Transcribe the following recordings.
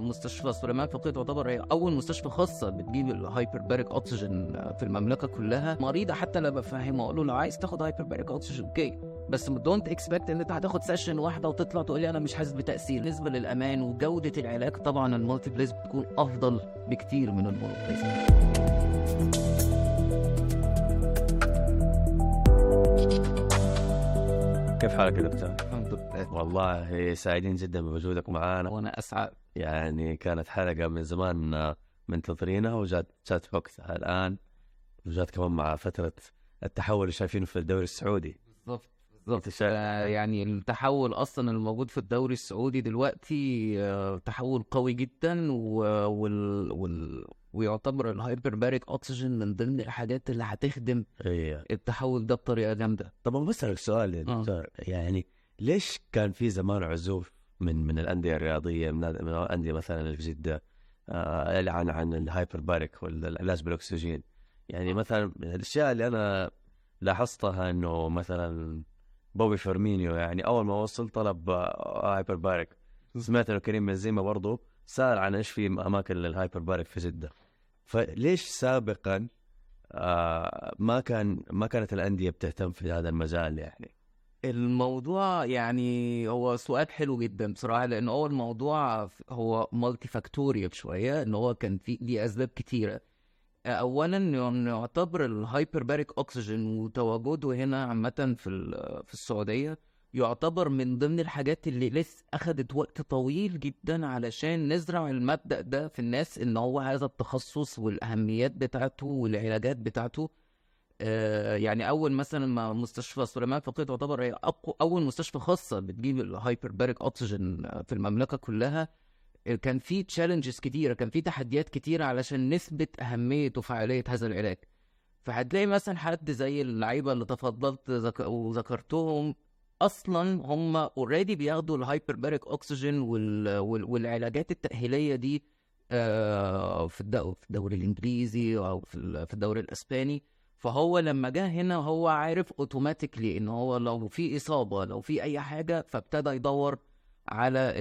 مستشفى سليمان فقيه تعتبر هي أول مستشفى خاصة بتجيب ال hyperbaric oxygen في المملكة كلها. مريضة حتى لما بفهمه أقول له لو عايز تاخد hyperbaric oxygen okay. بس don't expect إن أنت هتاخد session واحدة وتطلع تقول لي أنا مش حاسس بتأثير. بالنسبة للأمان وجودة العلاج طبعا ال multiplace بتكون أفضل بكتير من ال monoplace كيف حالك يا دكتور؟ الحمد لله. والله سعيدين جدا بوجودك معنا وأنا أسعد. يعني كانت حلقة من زمان منتظرينها وجات جات وقتها الآن وجات كمان مع فترة التحول اللي شايفينه في الدوري السعودي. بالظبط آه، يعني التحول أصلا الموجود في الدوري السعودي دلوقتي آه، تحول قوي جدا و- وال... وال... ويعتبر ال hyperbaric oxygen من ضمن الحاجات اللي هتخدم اي التحول ده بطريقة جامدة. طب أنا بسألك سؤال يا آه. دكتور يعني ليش كان في زمان عزوف؟ من من الأندية الرياضية من الأندية مثلا اللي في جدة آه عن عن ال hyperbaric والعلاج بالأكسجين. يعني مثلا من الأشياء اللي أنا لاحظتها إنه مثلا بوبي فيرمينو يعني أول ما وصل طلب آه، hyperbaric سمعت إنه كريم بنزيما برضه سأل عن إيش في أماكن لل hyperbaric في جدة. فليش سابقا آه ما كان ما كانت الأندية بتهتم في هذا المجال يعني؟ الموضوع يعني هو سؤال حلو جدا بصراحة لأن هو الموضوع هو multifactorial شوية إن هو كان في ليه أسباب كتيرة. اولا يعتبر ال hyperbaric oxygen وتواجده هنا عامة في في السعودية يعتبر من ضمن الحاجات اللي لسه اخذت وقت طويل جدا علشان نزرع المبدأ ده في الناس إن هو هذا التخصص والأهميات بتاعته والعلاجات بتاعته. يعني أول مثلا ما مستشفى سليمان فقيه تعتبر هي أقوى أول مستشفى خاصة بتجيب ال hyperbaric oxygen في المملكة كلها آه، كان في challenges كتيرة كان في تحديات كتيرة علشان نثبت أهمية وفعالية هذا العلاج فهتلاقي مثلا حد زي اللعيبة اللي تفضلت ذك... وذكرتهم أصلا هم already بياخدوا ال hyperbaric oxygen. وال... والعلاجات التأهيلية دي آه، في الدو... في الدوري الإنجليزي أو في الدوري الإسباني فهو لما جه هنا هو عارف automatically إن هو لو في إصابة لو في أي حاجة فابتدى يدور على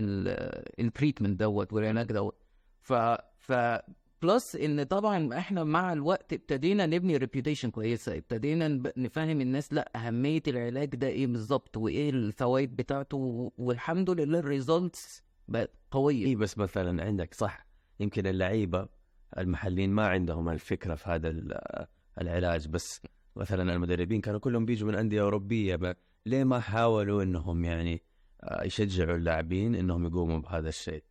ال treatment دوت والعلاج دوت. ف ف plus إن طبعا إحنا مع الوقت ابتدينا نبني reputation كويسة ابتدينا نفهم الناس لأ أهمية العلاج ده إيه بالظبط وإيه الفوائد بتاعته والحمد لله ال results بقت قوية. اي بس مثلا عندك صح يمكن اللعيبة المحليين ما عندهم الفكرة في هذا العلاج. بس مثلا المدربين كانوا كلهم بيجوا من أندية أوروبية ب... ليه ما حاولوا إنهم يعني آه، يشجعوا اللاعبين إنهم يقوموا بهذا الشيء؟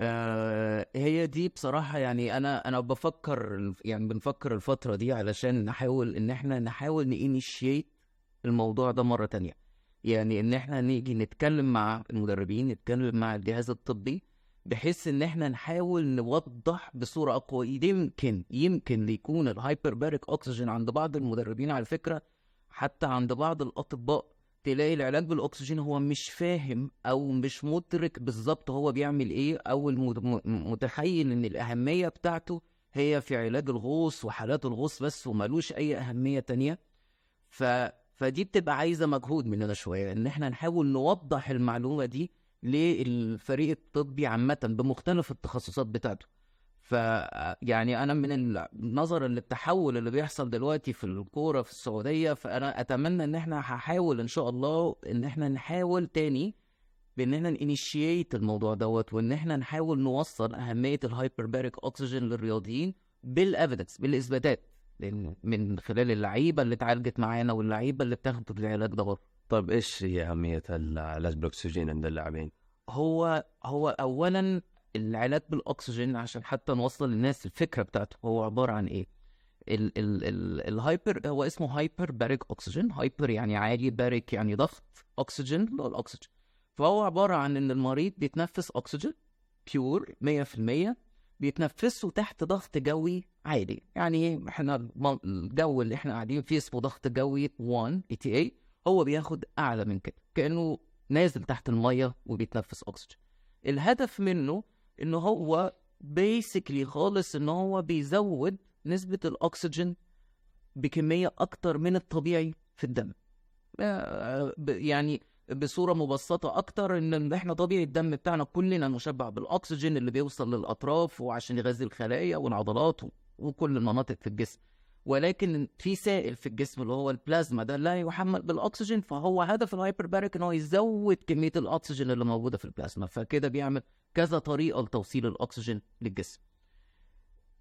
آه هي دي بصراحة يعني أنا أنا بفكر يعني بنفكر الفترة دي علشان نحاول إن إحنا نحاول نينيشيت الموضوع ده مرة تانية. يعني إن إحنا نيجي نتكلم مع المدربين نتكلم مع الجهاز الطبي بحيث إن إحنا نحاول نوضح بصورة أقوى. يمكن يمكن يكون الهايبر باريك أكسجين عند بعض المدربين على فكرة حتى عند بعض الأطباء تلاقي العلاج بالأكسجين هو مش فاهم أو مش مدرك بالظبط هو بيعمل إيه أو متخيل إن الأهمية بتاعته هي في علاج الغوص وحالات الغوص بس وملوش أي أهمية تانية. ف فدي بتبقى عايزة مجهود مننا شوية إن إحنا نحاول نوضح المعلومة دي للفريق الطبي عامة بمختلف التخصصات بتاعته. ف يعني أنا من النظر للتحول اللي بيحصل دلوقتي في الكورة في السعودية فأنا أتمنى إن إحنا هحاول إن شاء الله إن إحنا نحاول تاني بإن إحنا ن initiate الموضوع دوت وإن إحنا نحاول نوصل أهمية ال hyperbaric oxygen للرياضيين بال evidence بالإثباتات من خلال اللعيبة اللي اتعالجت معانا واللعيبة اللي بتاخد العلاج ده برضه طيب إيش هي أهمية العلاج بالاكسجين عند اللاعبين؟ هو هو اولا العلاج بالأكسجين عشان حتى نوصل للناس الفكرة بتاعته هو عبارة عن إيه؟ ال ال ال ال hyper هو اسمه hyperbaric oxygen hyper يعني عالي baric يعني ضغط اكسجين اللي هو الأكسجين. فهو عبارة عن إن المريض بيتنفس اكسجين pure 100% بيتنفسه تحت ضغط جوي عالي يعني إحنا الجو اللي إحنا قاعدين فيه اسمه ضغط جوي 1 ATA هو بياخد اعلى من كده كأنه نازل تحت المية وبيتنفس أكسجين. الهدف منه ان هو basically خالص إن هو بيزود نسبة الأكسجين بكمية أكتر من الطبيعي في الدم. آه، يعني بصورة مبسطة أكتر إن إحنا طبيعي الدم بتاعنا كلنا مشبع بالأكسجين اللي بيوصل للأطراف وعشان يغذي الخلايا والعضلات وكل المناطق في الجسم. ولكن في سائل في الجسم اللي هو البلازما ده لا يحمل بالأكسجين فهو هدف ال hyperbaric إن هو يزود كمية الأكسجين اللي موجودة في البلازما فكده بيعمل كذا طريقة لتوصيل الأكسجين للجسم.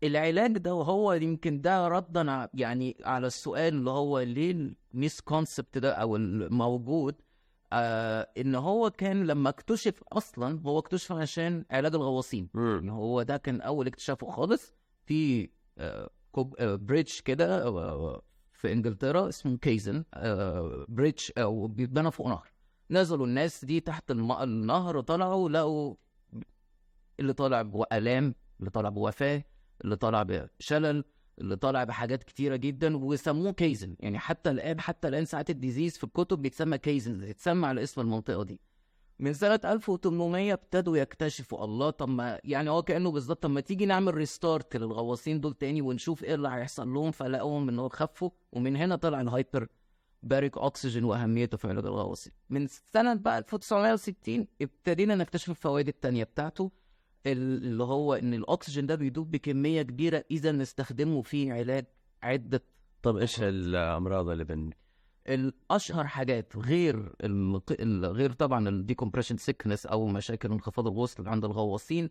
العلاج ده وهو يمكن ده ردا يعني على السؤال اللي هو ليه ال misconcept ده أو الموجود آه إن هو كان لما اكتشف أصلا هو اكتشف عشان علاج الغواصين. يعني هو ده كان أول اكتشافه خالص في آه كوب آه بريدج كده آه في إنجلترا اسمه كيزن آه بريدج أو بيتبنى فوق نهر نزلوا الناس دي تحت. النهر طلعوا لقوا اللي طالع بآلام اللي طالع بوفاة اللي طالع بشلل اللي طالع بحاجات كتيرة جدا وسموه كيزن يعني حتى الآن حتى الآن ساعات الديزيز في الكتب بيتسمى كيزن يتسمى على اسم المنطقة دي من سنة 1800 ابتدوا يكتشفوا الله طب ما يعني هو كأنه بالظبط طب ما تيجي نعمل ريستارت للغواصين دول تاني ونشوف إيه اللي هيحصل لهم فلقوهم إن هو خفوا ومن هنا طلع الهايبر baric oxygen وأهميته في علاج الغواصين. من سنة بقى 1960 ابتدينا نكتشف الفوائد التانية بتاعته ال- اللي هو إن الاكسجين ده بيدوب بكمية كبيرة إذا نستخدمه في علاج عدة طب إيش الأمراض اللي بن الأشهر حاجات غير غير طبعا ال decompression sickness أو مشاكل انخفاض الوصل عند الغواصين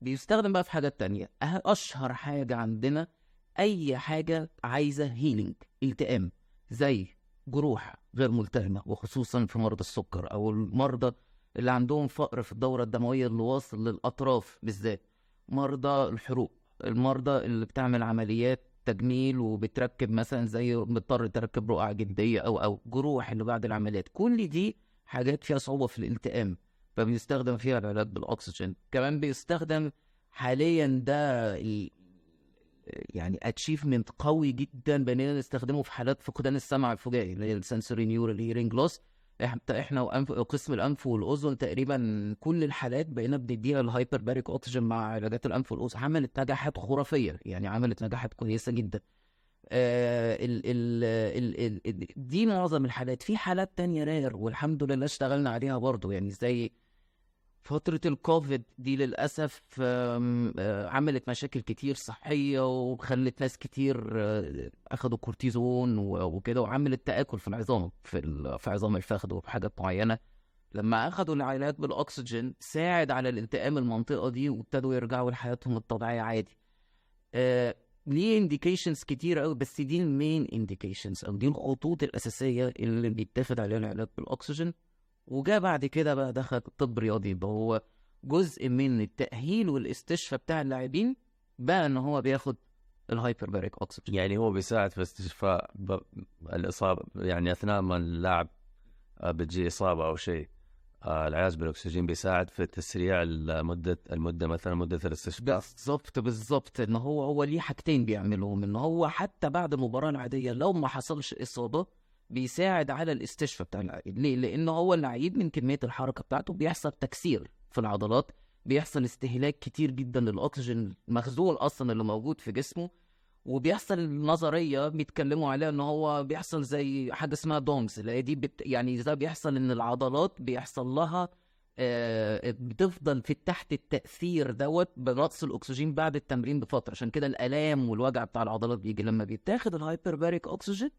بيستخدم بقى في حاجات تانية. أه- أشهر حاجة عندنا أي حاجة عايزة هيلينج التئام زي جروح غير ملتئمة وخصوصا في مرضى السكر أو المرضى اللي عندهم فقر في الدورة الدموية اللي واصل للأطراف بالذات مرضى الحروق المرضى اللي بتعمل عمليات تجميل وبتركب مثلا زي مضطر تركب رقعة جلدية أو أو جروح اللي بعد العمليات. كل دي حاجات فيها صعوبة في الالتئام فبيستخدم فيها العلاج بالأكسجين. كمان بيستخدم حاليا ده ال- يعني achievement قوي جدا بقينا نستخدمه في حالات فقدان السمع الفجائي اللي هي ال sensorineural hearing loss إحنا وأنف... قسم الأنف والأذن تقريبا كل الحالات بقينا بنديها ال hyperbaric oxygen مع علاجات الأنف والأذن. عملت نجاحات خرافية يعني عملت نجاحات كويسة جدا. آه ال ال ال ال ال دي معظم الحالات. في حالات تانية rare والحمد لله اشتغلنا عليها برضو يعني زي فترة الكوفيد دي للأسف آه، عملت مشاكل كتير صحية وخلت ناس كتير آه، أخدوا كورتيزون وكده وعملت تآكل في العظام في عظام الفخذ وفي حاجات معينة. لما أخدوا العلاج بالأكسجين ساعد على الالتئام المنطقة دي وابتدوا يرجعوا لحياتهم الطبيعية عادي. آه، ليه indications كتير قوي بس دي ال main indications أو دي الخطوط الأساسية اللي بيتاخد عليها العلاج بالأكسجين. وجاء بعد كده بقى دخل الطب الرياضي يبقى هو جزء من التأهيل والاستشفاء بتاع اللاعبين بقى إن هو بياخد ال hyperbaric oxygen يعني هو بيساعد في استشفاء ب... الإصابة يعني أثناء ما اللاعب آه، بتجي إصابة أو شيء آه، العلاج بالأكسجين بيساعد في تسريع المدة المدة مثلا مدة الاستشفاء. بالظبط بالظبط إن هو هو ليه حاجتين بيعملهم إن هو حتى بعد المباراه العادية لو ما حصلش إصابة بيساعد على الاستشفاء بتاع اللعيب ليه؟ لأن هو اللعيب من كمية الحركة بتاعته بيحصل تكسير في العضلات بيحصل استهلاك كتير جدا للأكسجين المخزون أصلا اللي موجود في جسمه وبيحصل نظريه بيتكلموا عليها إن هو بيحصل زي حاجة اسمها DOMS اللي هي دي بت... يعني ده بيحصل إن العضلات بيحصل لها آه، بتفضل في تحت التأثير دوت بنقص الأكسجين بعد التمرين بفترة. عشان كده الآلام والوجع بتاع العضلات بيجي. لما بيتاخد ال hyperbaric oxygen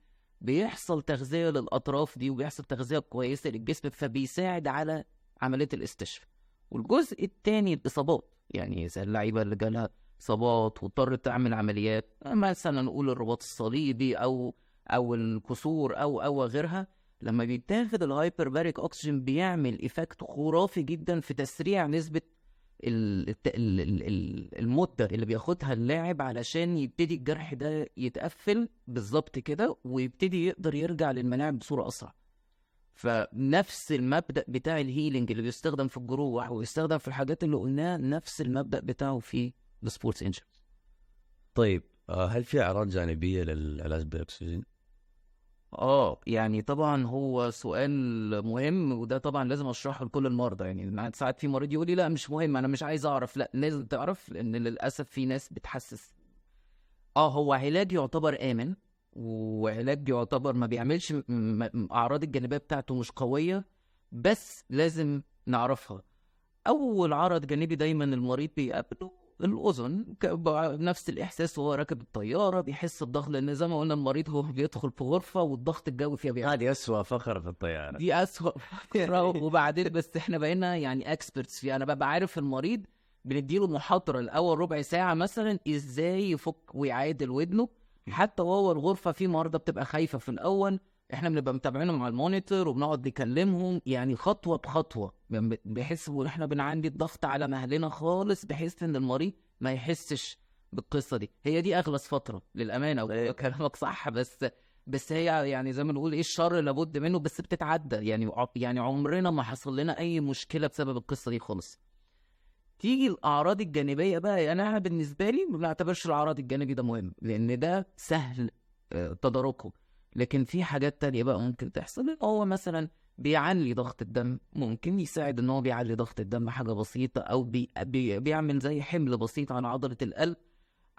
بيحصل تغذية للأطراف دي وبيحصل تغذية كويسة للجسم فبيساعد على عملية الاستشفاء. والجزء التاني الإصابات يعني زي اللعيبة اللي جالها إصابات واضطرت تعمل عمليات مثلا نقول الرباط الصليبي أو أو الكسور أو أو غيرها لما بيتاخد ال hyperbaric oxygen بيعمل effect خرافي جدا في تسريع نسبة المدة اللي بياخدها اللاعب علشان يبتدي الجرح ده يتقفل بالظبط كده ويبتدي يقدر يرجع للملاعب بصورة أسرع فنفس المبدأ بتاع ال healing اللي بيستخدم في الجروح ويستخدم في الحاجات اللي قلناها نفس المبدأ بتاعه في ال sports injury طيب آه، هل في أعراض جانبية للعلاج بالاكسجين؟ آه يعني طبعا هو سؤال مهم وده طبعا لازم أشرحه لكل المرضى. يعني ساعات في مريض يقول لي لا مش مهم أنا مش عايز أعرف. لا لازم تعرف لأن للأسف في ناس بتحسس. آه هو علاج يعتبر آمن وعلاج يعتبر ما بيعملش أعراض الجانبية بتاعته مش قوية بس لازم نعرفها. أول عرض جانبي دايما المريض بيقابله ب- نفس الإحساس وهو راكب الطيارة بيحس بضغط لأن زي ما قلنا المريض هو بيدخل في غرفة والضغط الجوي فيها بيعلى هذه اسوء فقرة في الطيارة. دي أسوأ فقرة. وبعدين بس إحنا بقينا يعني اكسبرتس فيها. أنا ببقى عارف المريض بنديله محاضرة الأول ربع ساعة مثلا إزاي يفك ويعادل ودنه. حتى وهو الغرفة في مرضى بتبقى خايفة في الأول إحنا بنبقى متابعينهم على المونيتور وبنقعد نكلمهم يعني خطوة بخطوة. يعني بحيث إن إحنا بنعندي الضغط على مهلنا خالص بحيث إن المريض ما يحسش بالقصة دي. هي دي أغلس فترة للأمانة أيوة. كلامك صح بس بس هي يعني زي ما نقول إيه الشر لابد منه بس بتتعدى. يعني يعني عمرنا ما حصل لنا أي مشكلة بسبب القصة دي خالص. تيجي الأعراض الجانبية بقى يعني أنا بالنسبة لي ما بعتبرش الأعراض الجانبي ده مهم لأن ده سهل آه، تداركه لكن في حاجات تانية بقى ممكن تحصل هو مثلا بيعلي ضغط الدم ممكن يساعد إن هو بيعلي ضغط الدم حاجة بسيطة أو بي بي بيعمل زي حمل بسيط على عضلة القلب.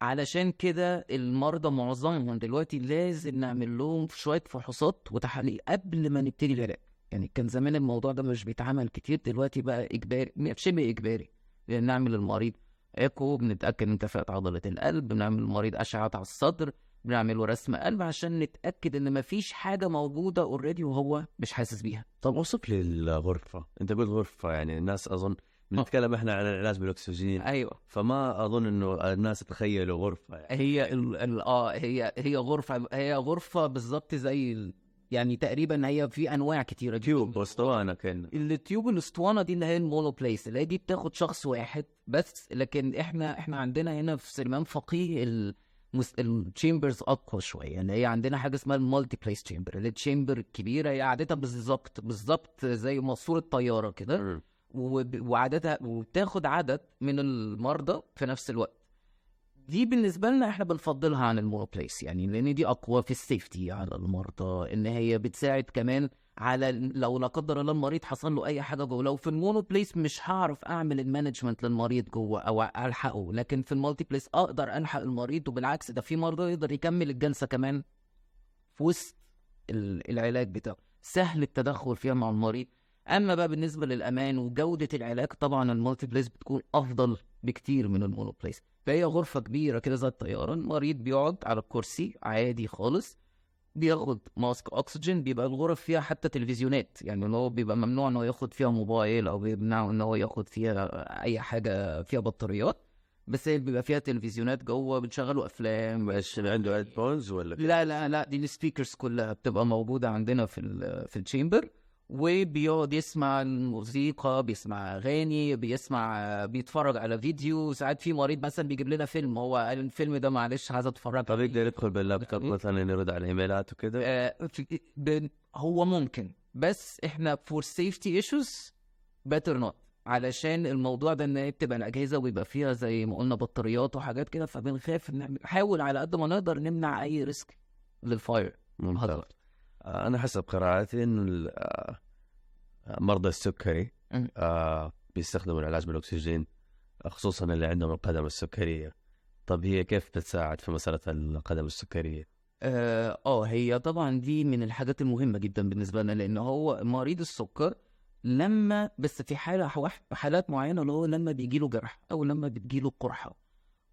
علشان كده المرضى معظمهم دلوقتي لازم نعمل لهم شوية فحوصات وتحاليل قبل ما نبتدي العلاج. يعني كان زمان الموضوع ده مش بيتعمل كتير دلوقتي بقى إجباري شبه إجباري. لأن نعمل المريض ايكو بنتأكد من كفاءه عضلة القلب بنعمل المريض اشعات على الصدر بنعمل له رسم قلب عشان نتأكد إن مفيش حاجة موجودة already وهو مش حاسس بيها. طب اوصف لي الغرفة. أنت قلت غرفة يعني الناس أظن بنتكلم إحنا عن العلاج بالأكسجين. أيوه. فما أظن إنه الناس تخيلوا غرفة يعني. هي ال ال آه هي هي غرفة هي غرفة بالظبط زي يعني تقريبا هي في أنواع كتيرة جدا. tube واسطوانة كان ال tube الاسطوانه دي اللي هي ال monoplace اللي هي دي بتاخد شخص واحد بس لكن إحنا إحنا عندنا هنا في سليمان فقيه ال ال chambers أقوى شوية. يعني هي عندنا حاجة اسمها ال multiplace chamber اللي ال chamber الكبيره هي قعدتها بالظبط بالظبط زي ماسوره طيارة كده. وب- وعددها وبتاخد عدد من المرضى في نفس الوقت. دي بالنسبة لنا إحنا بنفضلها عن ال monoplace يعني لأن دي أقوى في ال safety على المرضى إن هي بتساعد كمان على لو لا قدر الله المريض حصل له أي حاجة جوه. لو في ال monoplace مش هعرف أعمل ال management للمريض جوه أو ألحقه. لكن في ال multiplace أقدر ألحق المريض وبالعكس ده في مرضى يقدر يكمل الجلسة كمان في وسط ال- العلاج بتاعه. سهل التدخل فيها مع المريض. أما بقى بالنسبة للأمان وجودة العلاج طبعا ال multiplace بتكون أفضل بكتير من ال monoplace فهي غرفة كبيرة كده زي الطيارة المريض بيقعد على الكرسي عادي خالص. بياخد mask أكسجين بيبقى الغرف فيها حتى تلفزيونات. يعني اللي هو بيبقى ممنوع إن هو ياخد فيها موبايل أو بيمنعه إن هو ياخد فيها أي حاجة فيها بطاريات. بس هي بيبقى فيها تلفزيونات جوه بنشغلوا أفلام. إيش عنده headphones ولا لا لا لا دي ال speakers كلها بتبقى موجودة عندنا في ال في ال chamber وبيقعد يسمع الموسيقى بيسمع أغاني بيسمع بيتفرج على فيديو. ساعات في مريض مثلا بيجيب لنا فيلم هو قال الفيلم ده معلش عايز أتفرج طب يقدر يدخل باللابتوب مثلا يرد على الايميلات وكذا آه، هو ممكن بس إحنا for safety issues better not علشان الموضوع ده إن بتبقى الأجهزة ويبقى فيها زي ما قلنا بطاريات وحاجات كده فبنخاف نحاول على قد ما نقدر نمنع أي risk لل fire ممتاز. آه، أنا حسب قراءتي انه مرضى السكري. آه، بيستخدموا العلاج بالأكسجين خصوصا اللي عندهم القدم السكرية طب هي كيف بتساعد في مسألة القدم السكرية؟ آه آه، هي طبعا دي من الحاجات المهمة جدا بالنسبة لنا لأن هو مريض السكر لما بس في حالة حالات معينة اللي هو لما بيجي له جرح أو لما بتجي له قرحة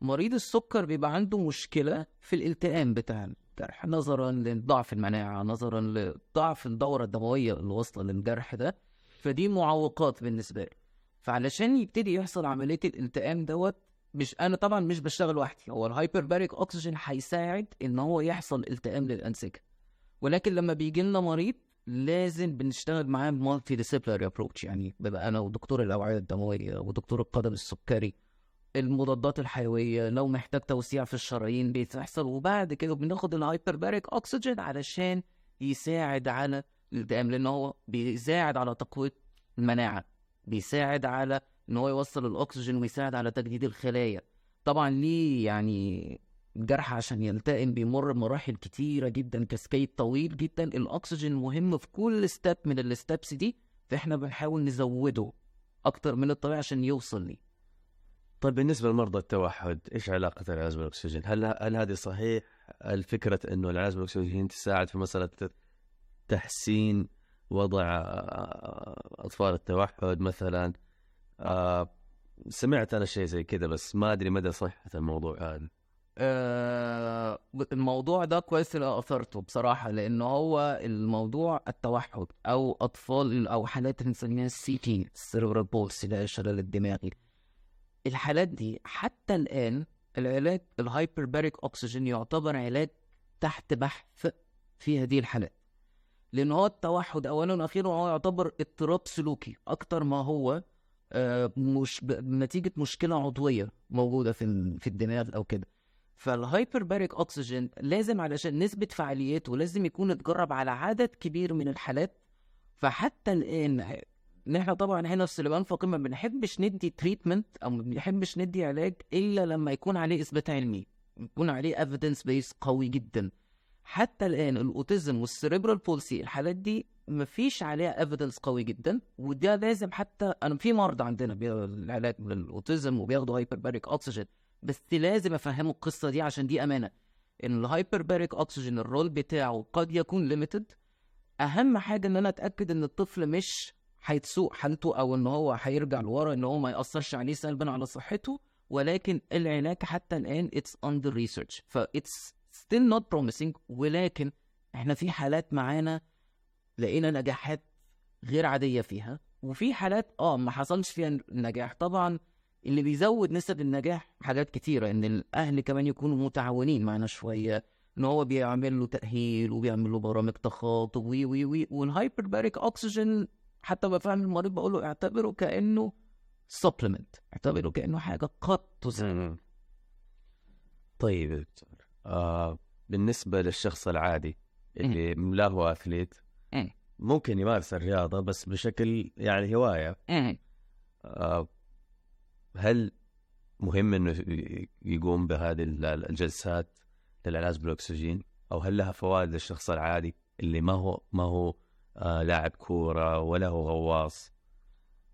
مريض السكر بيبقى عنده مشكلة في الالتئام بتاع الجرح نظرا لضعف المناعة نظرا لضعف الدورة الدموية اللي واصله للجرح ده. فدي معوقات بالنسبة له فعلشان يبتدي يحصل عملية الالتئام دوت مش أنا طبعا مش بشتغل لوحدي هو ال hyperbaric oxygen هيساعد إن هو يحصل التئام للأنسجة. ولكن لما بيجي لنا مريض لازم بنشتغل معاه multidisciplinary approach يعني بيبقى أنا ودكتور الأوعية الدموية ودكتور القدم السكري المضادات الحيوية لو محتاج توسيع في الشرايين بتحصل وبعد كده بناخد ال hyperbaric oxygen علشان يساعد على الالتئام لأن هو بيساعد على تقوية المناعة بيساعد على إن هو يوصل الأكسجين ويساعد على تجديد الخلايا. طبعا ليه يعني الجرح عشان يلتئم؟ بيمر بمراحل كتيرة جدا cascade طويل جدا. الأكسجين مهم في كل step من ال steps دي فإحنا بنحاول نزوده أكتر من الطبيعي عشان يوصل ليه. طيب بالنسبة لمرضى التوحد إيش علاقة العلاج بالاكسجين؟ هل هل هذه صحيح؟ الفكرة إنه العلاج بالاكسجين تساعد في مسألة تحسين وضع أطفال التوحد مثلا؟ آه، سمعت أنا شيء زي كذا بس ما أدري مدى صحة الموضوع هذا. آه، الموضوع ده كويس اللي أثرته بصراحة لأن هو الموضوع التوحد أو أطفال أو حالات اللي بنسميها ال CP ال cerebral palsy اللي هي الشلل الدماغي الحالات دي حتى الآن العلاج ال hyperbaric oxygen يعتبر علاج تحت بحث في هذه الحالات. لأن هو التوحد اولا وأخيرا هو يعتبر اضطراب سلوكي أكتر ما هو آه، مش نتيجة مشكلة عضوية موجودة في في الدماغ أو كده. فال hyperbaric oxygen لازم علشان نسبة فعاليته لازم يكون اتجرب على عدد كبير من الحالات. فحتى الان نحن طبعا هنا في سليمان فقيه ما بنحبش ندي treatment أو ما بنحبش ندي علاج إلا لما يكون عليه إثبات علمي يكون عليه evidence base قوي جدا. حتى الآن ال autism وال cerebral palsy الحالات دي مفيش عليها evidence قوي جدا وده لازم حتى أنا في مرضى عندنا العلاج لل autism وبياخدوا hyperbaric oxygen بس لازم أفهمه القصة دي عشان دي أمانة. إن ال hyperbaric oxygen ال role بتاعه قد يكون limited أهم حاجة إن أنا أتأكد إن الطفل مش هيتسوء حالته أو إن هو هيرجع لورا إن هو ما يأثرش عليه سلبا على صحته ولكن العلاج حتى الآن it's under research ف it's still not promising ولكن إحنا في حالات معانا لقينا نجاحات غير عادية فيها وفي حالات آه ما حصلش فيها نجاح. طبعا اللي بيزود نسب النجاح حاجات كتيرة إن الأهل كمان يكونوا متعاونين معنا شوية إن هو بيعمل له تأهيل وبيعمل له برامج تخاطب وي وي وي وال hyperbaric oxygen حتى بفهم المريض بقول له اعتبره كأنه supplement اعتبره كأنه حاجة قد تساعد طيب يا دكتور آه بالنسبة للشخص العادي اللي لا هو athlete مم. ممكن يمارس الرياضة بس بشكل يعني هواية. مم. آه هل مهم إنه يقوم بهذه ال- الجلسات للعلاج بالأكسجين؟ أو هل لها فوائد للشخص العادي اللي ما هو ما هو آه لاعب كورة ولا هو غواص.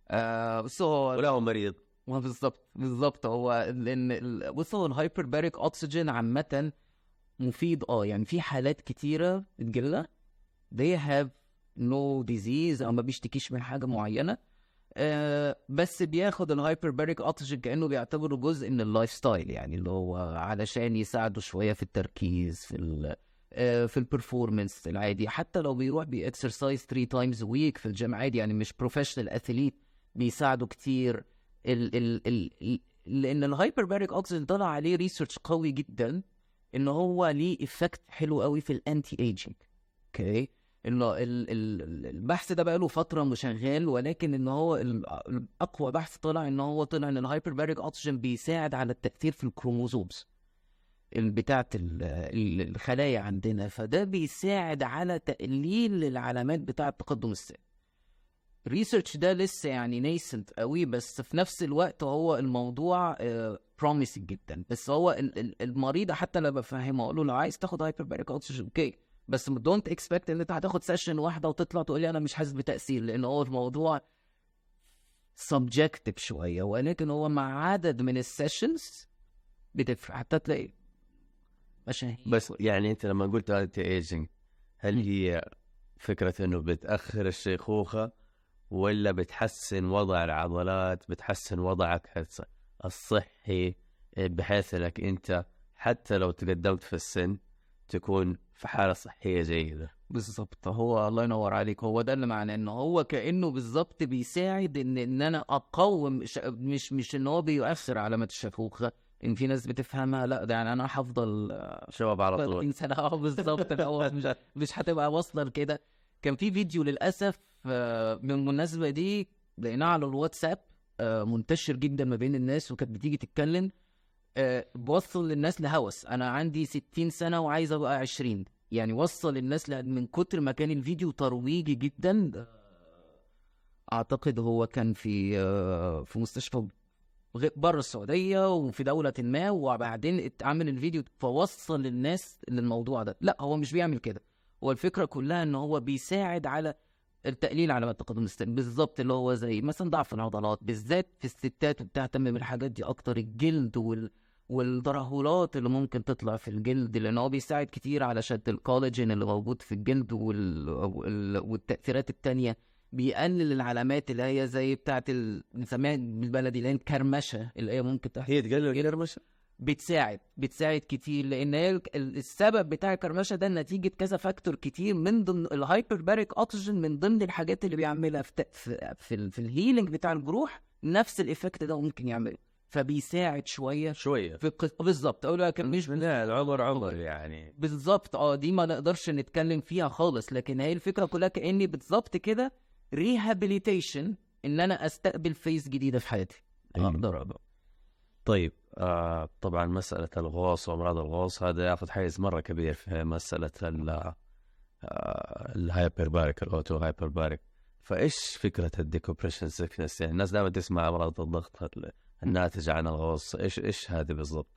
آه بس هو ولا هو مريض. ما بالظبط بالظبط هو لأن بص هو الهايبرباريك أكسجين عامة مفيد آه يعني في حالات كتيرة بتجيلنا. They have no disease أو ما بيشتكيش من حاجة معينة. آه بس بياخد ال hyperbaric oxygen كأنه بيعتبره جزء من ال lifestyle يعني اللي هو علشان يساعده شوية في التركيز في في ال performance العادي. حتى لو بيروح بي exercise 3 times week في الجيم عادي يعني مش professional athlete بيساعده كتير. ال ال ال لأن ال hyperbaric oxygen طلع عليه research قوي جدا إن هو ليه effect حلو قوي في ال anti-aging okay إنه ال- ال- ال- البحث ده بقاله فترة شغال ولكن إن هو الاقوى بحث طلع إن هو طلع إن ال hyperbaric oxygen بيساعد على التأثير في ال chromosomes. بتاعه الخلايا عندنا فده بيساعد على تقليل العلامات بتاعة تقدم السن. ال research ده لسه يعني nascent قوي بس في نفس الوقت هو الموضوع promising جدا. بس هو ال- ال- المريض حتى لما بفهمه أقول له لو عايز تاخد hyperbaric oxygen okay بس don't expect إن أنت هتاخد session واحدة وتطلع تقول لي أنا مش حاسس بتأثير لأن هو الموضوع subjective شوية. ولكن هو مع عدد من ال sessions بتفرق. حتى تلاقي مشاهير بس يعني أنت لما قلت anti-aging هل. هي فكرة إنه بتأخر الشيخوخة ولا بتحسن وضع العضلات بتحسن وضعك الص- الصحي بحيث إنك أنت حتى لو تقدمت في السن تكون في حالة صحية جيدة؟ بالظبط هو الله ينور عليك. هو ده اللي معناه ان هو كأنه بالظبط بيساعد إن إن أنا أقاوم ش... مش مش إن هو بيؤثر علامات الشيخوخة. إن في ناس بتفهمها لا ده يعني أنا هفضل شباب على طول. 30 سنة. آه بالظبط. مش مش هتبقى واصلة لكده. كان في فيديو للأسف آه، من المناسبة دي لقيناه على الواتساب آه، منتشر جدا ما بين الناس وكانت بتيجي تتكلم. آه، بوصل للناس لهوس. أنا عندي 60 سنة وعايز أبقى 20 يعني وصل الناس من كتر ما كان الفيديو ترويجي جدا آه، أعتقد هو كان في آه، في مستشفى بره السعودية وفي دولة ما وبعدين اتعمل الفيديو فوصل للناس للموضوع ده. لا هو مش بيعمل كده. هو الفكرة كلها إن هو بيساعد على التقليل علامات تقدم السن بالظبط اللي هو زي مثلا ضعف العضلات بالذات في الستات وبتهتم بالحاجات دي أكتر الجلد وال والترهلات اللي ممكن تطلع في الجلد لأن هو بيساعد كتير على شد الكولاجين اللي موجود في الجلد وال... وال... والتأثيرات التانية. بيقلل العلامات اللي هي زي بتاعت ال... بنسميها بالبلدي اللي هي الكرمشة اللي هي ممكن تحصل. هي تقلل الكرمشة؟ بتساعد بتساعد كتير لأن هي ال- ال- السبب بتاع الكرمشة ده نتيجة كذا factor كتير من ضمن ال hyperbaric oxygen من ضمن الحاجات اللي بيعملها في في في, ال- في ال healing بتاع الجروح نفس ال effect ده ممكن يعمله. فبيساعد شوية شوية. في القصة بالظبط. أقول لك مش لا العمر عمر يعني. بالظبط. آه دي ما نقدرش نتكلم فيها خالص لكن هي الفكرة كلها كأني بالظبط كده rehabilitation إن أنا أستقبل phase جديدة في حياتي. أيوة. أقدر أبقى. طيب آه طبعا مسألة الغوص وأمراض الغوص هذا يأخذ حيز مرة كبير في مسألة ال آه ال hyperbaric الأوتو hyperbaric فإيش فكرة ال decompression sickness يعني الناس دائما تسمع أمراض الضغط ال- الناتجة عن الغوص. إيش إيش هذه بالضبط؟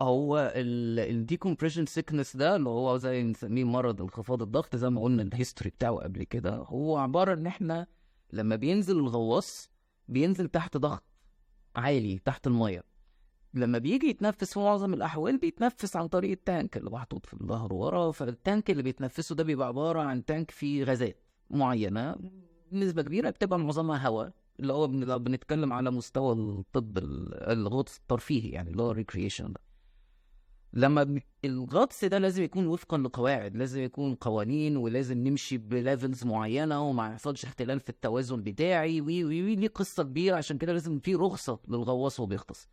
هو الديكومبريشن sickness ده اللي هو زي نسميه مرض انخفاض الضغط زي ما قلنا ال history بتاعه قبل كده هو عبارة إن إحنا لما بينزل الغواص بينزل تحت ضغط عالي تحت المية لما بيجي يتنفس في معظم الأحوال بيتنفس عن طريق ال tank اللي محطوط في الظهر ورا فال tank اللي بيتنفسه ده بيبقى عبارة عن tank فيه غازات معينة بنسبة كبيرة بتبقى معظمها هواء اللي هو بنتكلم على مستوى الطب ال- الغطس الترفيهي يعني اللي هو ال recreation ده. لما الغطس ده لازم يكون وفقا لقواعد لازم يكون قوانين ولازم نمشي ب levels معينة وما يحصلش اختلال في التوازن بتاعي وي وي وي ليه قصة كبيرة عشان كده لازم في رخصة للغواص وهو بيغطس.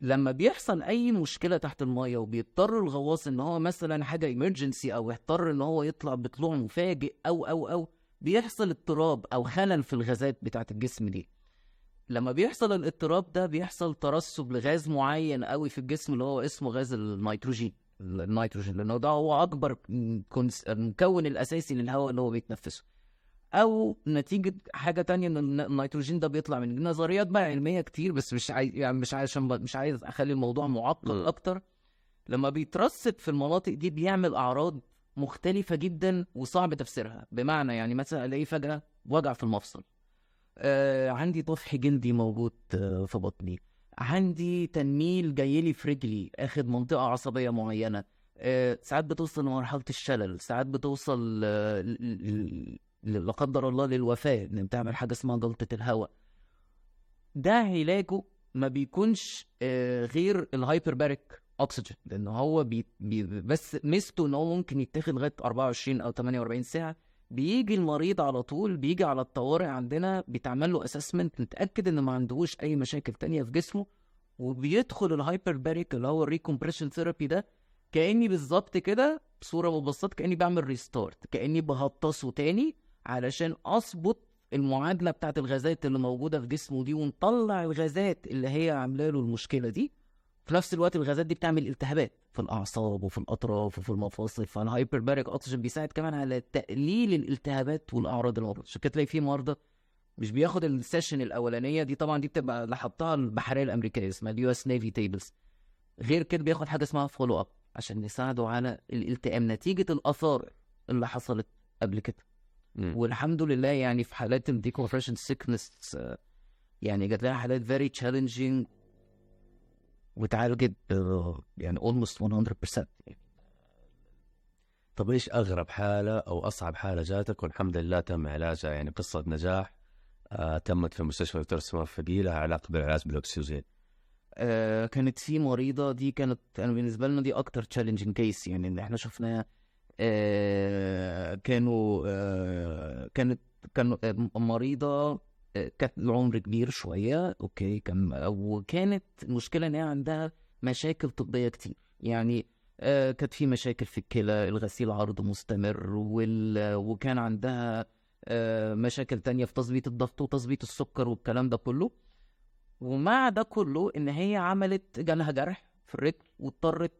لما بيحصل أي مشكلة تحت المية وبيضطر الغواص إن هو مثلا حاجة emergency أو يضطر إن هو يطلع بطلوع مفاجئ أو أو أو بيحصل اضطراب أو خلل في الغازات بتاعة الجسم دي. لما بيحصل الاضطراب ده بيحصل ترسب لغاز معين قوي في الجسم اللي هو اسمه غاز النيتروجين. النيتروجين لأنه ده هو أكبر المكون الأساسي للهواء اللي هو بيتنفسه. أو نتيجة حاجة تانية إن الن- النيتروجين ده بيطلع من نظريات بقى علمية كتير بس مش عايز يعني مش عشان مش عايز أخلي الموضوع معقد. أكتر. لما بيترسب في المناطق دي بيعمل أعراض مختلفة جدا وصعب تفسيرها. بمعنى يعني مثلا الاقي فجأة وجع في المفصل. آه عندي طفح جلدي موجود آه في بطني. عندي تنميل جايلي في رجلي آخد منطقة عصبية معينة. آه ساعات بتوصل لمرحلة الشلل ساعات بتوصل آه لا قدر الله للوفاة إن بتعمل حاجة اسمها جلطة الهواء. ده علاجه ما بيكونش آه غير ال hyperbaric oxygen لأن هو بي بي بس ميزته إن هو ممكن يتاخد لغاية 24 أو 48 ساعة بيجي المريض على طول بيجي على الطوارئ عندنا بيتعمل له assessment نتاكد إن ما عندهوش أي مشاكل تانية في جسمه وبيدخل ال hyperbaric اللي هو ال recompression therapy ده كأني بالظبط كده بصورة مبسطة كأني بعمل restart كأني بهطسه تاني علشان أظبط المعادلة بتاعت الغازات اللي موجودة في جسمه دي ونطلع الغازات اللي هي عاملة له المشكلة دي. في نفس الوقت الغازات دي بتعمل التهابات في الأعصاب وفي الأطراف وفي المفاصل فال hyperbaric oxygen بيساعد كمان على تقليل الالتهابات والأعراض الموجوده عشان كده تلاقي في مرضى مش بياخد ال session الأولانية دي طبعا دي بتبقى اللي حطها البحرية الأمريكية اسمها ال US Navy tables. غير كده بياخد حاجة اسمها follow up عشان يساعده على الالتئام نتيجة الآثار اللي حصلت قبل كده. والحمد لله يعني في حالات ال decompression sickness يعني جات لها حالات very challenging واتعالجت ب- يعني almost 100% طب إيش أغرب حالة أو أصعب حالة جاتك؟ والحمد لله تم علاجها يعني قصة نجاح آه تمت في مستشفى دكتور سمار فقيه لها علاقة بالعلاج بالأكسجين. آه كانت في مريضة دي كانت أنا بالنسبة لنا دي أكتر challenging case يعني إن إحنا شفناها آه كانوا آه كانت كانوا آه، مريضة آه، كانت العمر كبير شوية okay كان وكانت المشكلة إن هي عندها مشاكل طبية كتير. يعني آه كانت في مشاكل في الكلى الغسيل الكلوي مستمر وال... وكان عندها آه مشاكل تانية في تظبيط الضغط وتظبيط السكر والكلام ده كله. ومع ده كله إن هي عملت جالها جرح في الرجل واضطرت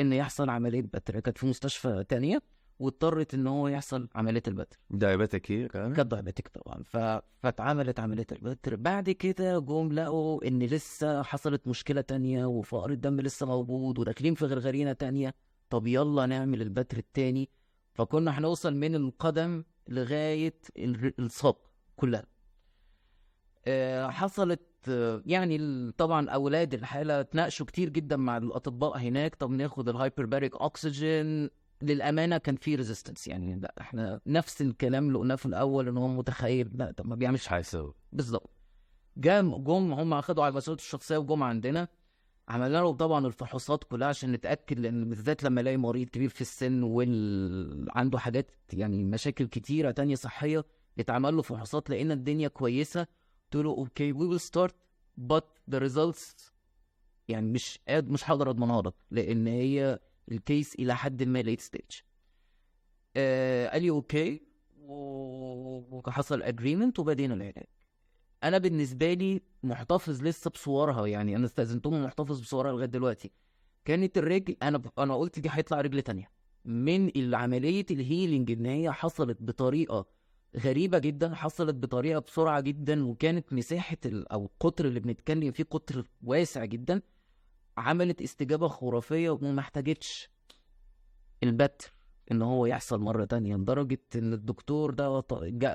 إن يحصل عملية بتر كانت في مستشفى تانية. واضطرت إن هو يحصل عملية البتر. دايبتك هي كانت؟ كانت دايبتك طبعا. ف... فاتعملت عملية البتر. بعد كده جم لقوا إن لسه حصلت مشكلة تانية وفقر الدم لسه موجود وداخلين في غرغرينة تانية. طب يلا نعمل البتر التاني. فكنا هنوصل من القدم لغاية ال- الساق كلها. آه، حصلت يعني طبعا أولاد الحالة اتناقشوا كتير جدا مع الأطباء هناك. طب ناخد ال hyperbaric oxygen للأمانة كان في resistance يعني لا إحنا نفس الكلام اللي قلناه في الأول إن هو متخيل. لا طب ما بيعملش مش حيسوي بالظبط جم جم هم أخدوا على مسؤولية الشخصية وجم عندنا. عملنا له طبعا الفحوصات كلها عشان نتأكد لأن بالذات لما ألاقي مريض كبير في السن وعنده حاجات يعني مشاكل كتيرة تانية صحية اتعمل له فحوصات لقينا الدنيا كويسة. قلت له okay we will start but the results يعني مش قاد مش هقدر أضمنها لك لأن هي ال case إلى حد ما late stage آه قال لي okay. وحصل agreement وبدينا العلاج. أنا بالنسبة لي محتفظ لسه بصورها يعني أنا استأذنتهم محتفظ بصورها لغاية دلوقتي. كانت الرجل أنا أنا قلت دي هيطلع رجل تانية. من عمليه الهيلينج إن هي حصلت بطريقة غريبة جدا حصلت بطريقة بسرعة جدا وكانت مساحة ال... أو القطر اللي بنتكلم فيه قطر واسع جدا. عملت استجابة خرافية وما احتاجتش البتر إن هو يحصل مرة تانية لدرجة إن الدكتور ده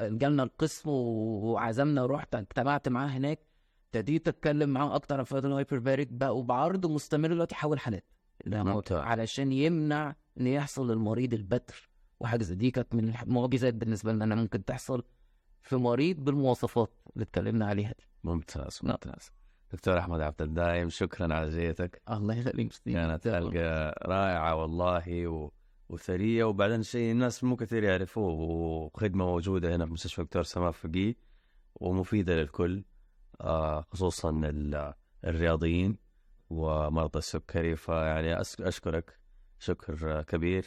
جالنا القسم وعزمنا رحت اجتمعت معاه هناك ابتديت أتكلم معاه أكتر عن فيض الهايبرباريك بقى وبعرض مستمر دلوقتي يحول حالات. علشان يمنع إن يحصل للمريض البتر وحاجة زي دي كانت من المعجزات بالنسبة لنا إنها ممكن تحصل في مريض بالمواصفات اللي اتكلمنا عليها دي ممتاز نعم. ممتاز دكتور أحمد عبد الدايم شكرا على جيتك الله يخليك كانت حلقه رائعة والله و... وثرية. وبعدين شيء الناس مو كثير يعرفوه وخدمة موجودة هنا في مستشفى دكتور سماح فقيه ومفيدة للكل آه، خصوصا ال- الرياضيين ومرضى السكري. فيعني أشكرك. شكر كبير.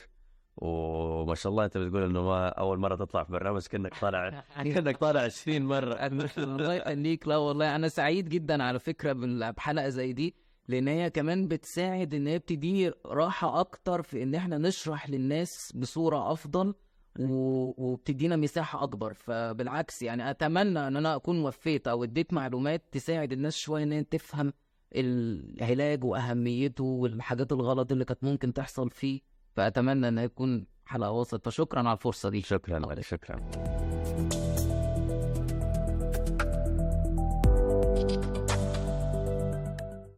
وما شاء الله أنت بتقول إنه ما أول مرة تطلع في برنامج كأنك طالع كأنك طالع 20 مرة. الله يخليك لا والله. أنا سعيد جدا على فكرة بحلقة زي دي لأن هي كمان بتساعد إن هي بتدي راحة أكتر في إن إحنا نشرح للناس بصورة أفضل وبتدينا مساحة أكبر. فبالعكس يعني أتمنى إن أنا أكون وفيت أو اديت معلومات تساعد الناس شوية إن هي تفهم العلاج وأهميته والحاجات الغلط اللي كانت ممكن تحصل فيه. فأتمنى أن يكون حلقة وسط. فشكرا على الفرصة دي. شكرا شكرا.